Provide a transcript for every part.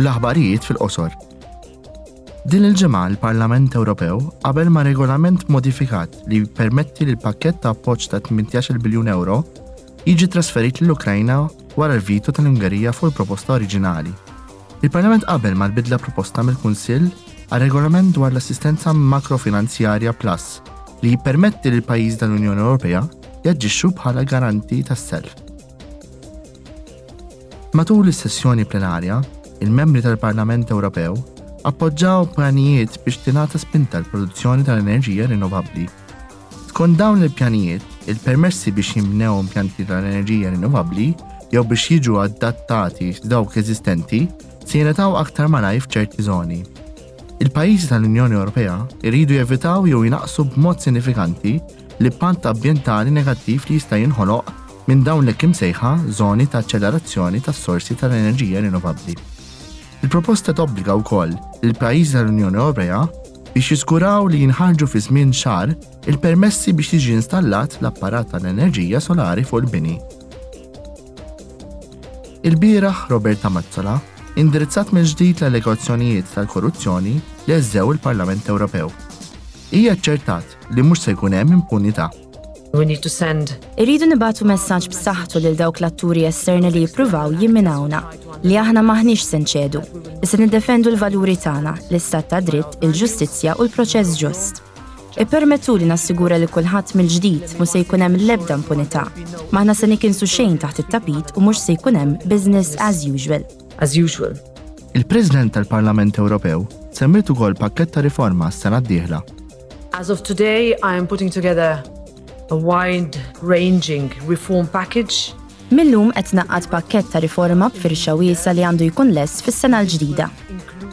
L-aħbarijiet fil-qosor. Din il-ġimgħa l-Parlament Ewropew qabel ma' regolament modifikat li jippermetti li l-pakkett ta' appoġġ ta' 18 biljun euro jiġi trasferit lill-Ukrajna wara l-vito tal-Ungerija fuq il-proposta oriġinali. Il-Parlament qabel mal-bidla proposta mill-Kunsill għar-Regolament dwar l-Assistenza Makrofinanzjarja Plus li jippermetti lill-pajjiżi tal-Unjoni Ewropea jaġixxu bħala garanti tas-self. Matul is-sessjoni plenarja, il-Membri tal-Parlament Ewropew appoġġaw pjanijiet biex tingħata spinta l-produzzjoni tal-enerġija rinnovabbli. Skont dawn il-pjanijiet, il-permessi biex jinbnew impjanti tal-enerġija rinnovabbli jew biex jiġu adattati dawk eżistenti se jingħataw aktar malajr f'ċerti żoni. Il-pajjiżi tal-Unjoni Ewropea jridu jevitaw jew jnaqqsu b'mod sinifikanti l-impatt ambjentali negattiv li jista' jinħoloq minn dawn l-hekk imsejħa żoni ta' aċċellerazzjoni tas-sorsi tal-enerġija rinnovabbli. Il-proposta tobbliga wkoll lill-pajjiżi tal-Unjoni Ewropea biex jiżguraw li jinħarġu fi żmien xahar il-permessi biex jiġi installat l-apparat tal-enerġija solari fuq il-bini. Ilbieraħ Roberta Metsola indirizzat mill-ġdid l-allegazzjonijiet tal-korruzzjoni li heżżew il-Parlament Ewropew. Hija ċċertat li mhux se jkun hemm impunità. We need to send. Irridu nibatu messaġġ b'saħħtu lil dawk l-atturi esterni li jippruvaw jimminawna li aħna maħniex se nċedu, li se niddefendu l-valuri tagħna, l-istat ta' dritt, il-ġustizzja u l-proċess ġust. Ippermettu li nassigura li kulħadd mill-ġdid mhux se jkun hemm l-ebda impunità. Maħna se nikinsu xejn taħt it-tapit u mhux se jkun hemm business as usual. As usual. Il-President tal-Parlament Ewropew semmiet ukoll pakkett ta' riforma s-sena d-dieħla As of today, I am putting together a wide-ranging reform package. Mil-lum qed naqqad pakkett ta' riforma b'firxa wiesa li għandu jkun lest fis-sena l-ġdida.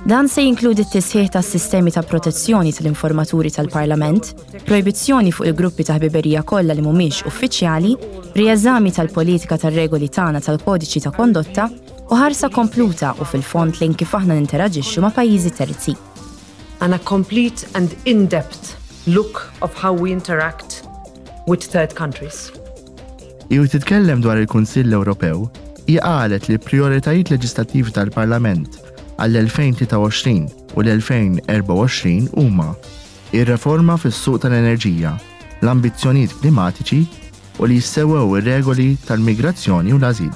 Dan se jinkludi t-tisħiħ ta' sistemi ta' protezzjoni tal-informaturi tal-Parlament, projbizzjoni fuq il-gruppi ta' ħbiberija kollha li mhumiex uffiċjali, rieżami tal-politika tar-regoli tagħna tal-kodiċi ta' kondotta u ħarsa kompluta u fil-fond lejn kif aħna ninteraġixxu ma' pajjiżi terzi. and a complete and in-depth look of how we interact with third countries. Hi titkellem dwar il-Kunsill Ewropew, hi qalet li l-prijoritajiet leġislattivi tal-Parlament għall-2023 u l-2024 huma ir-reforma fis-suq tal-enerġija, l-ambizzjonijiet klimatiċi u li jissewwew ir-regoli tal-migrazzjoni u l-ażil.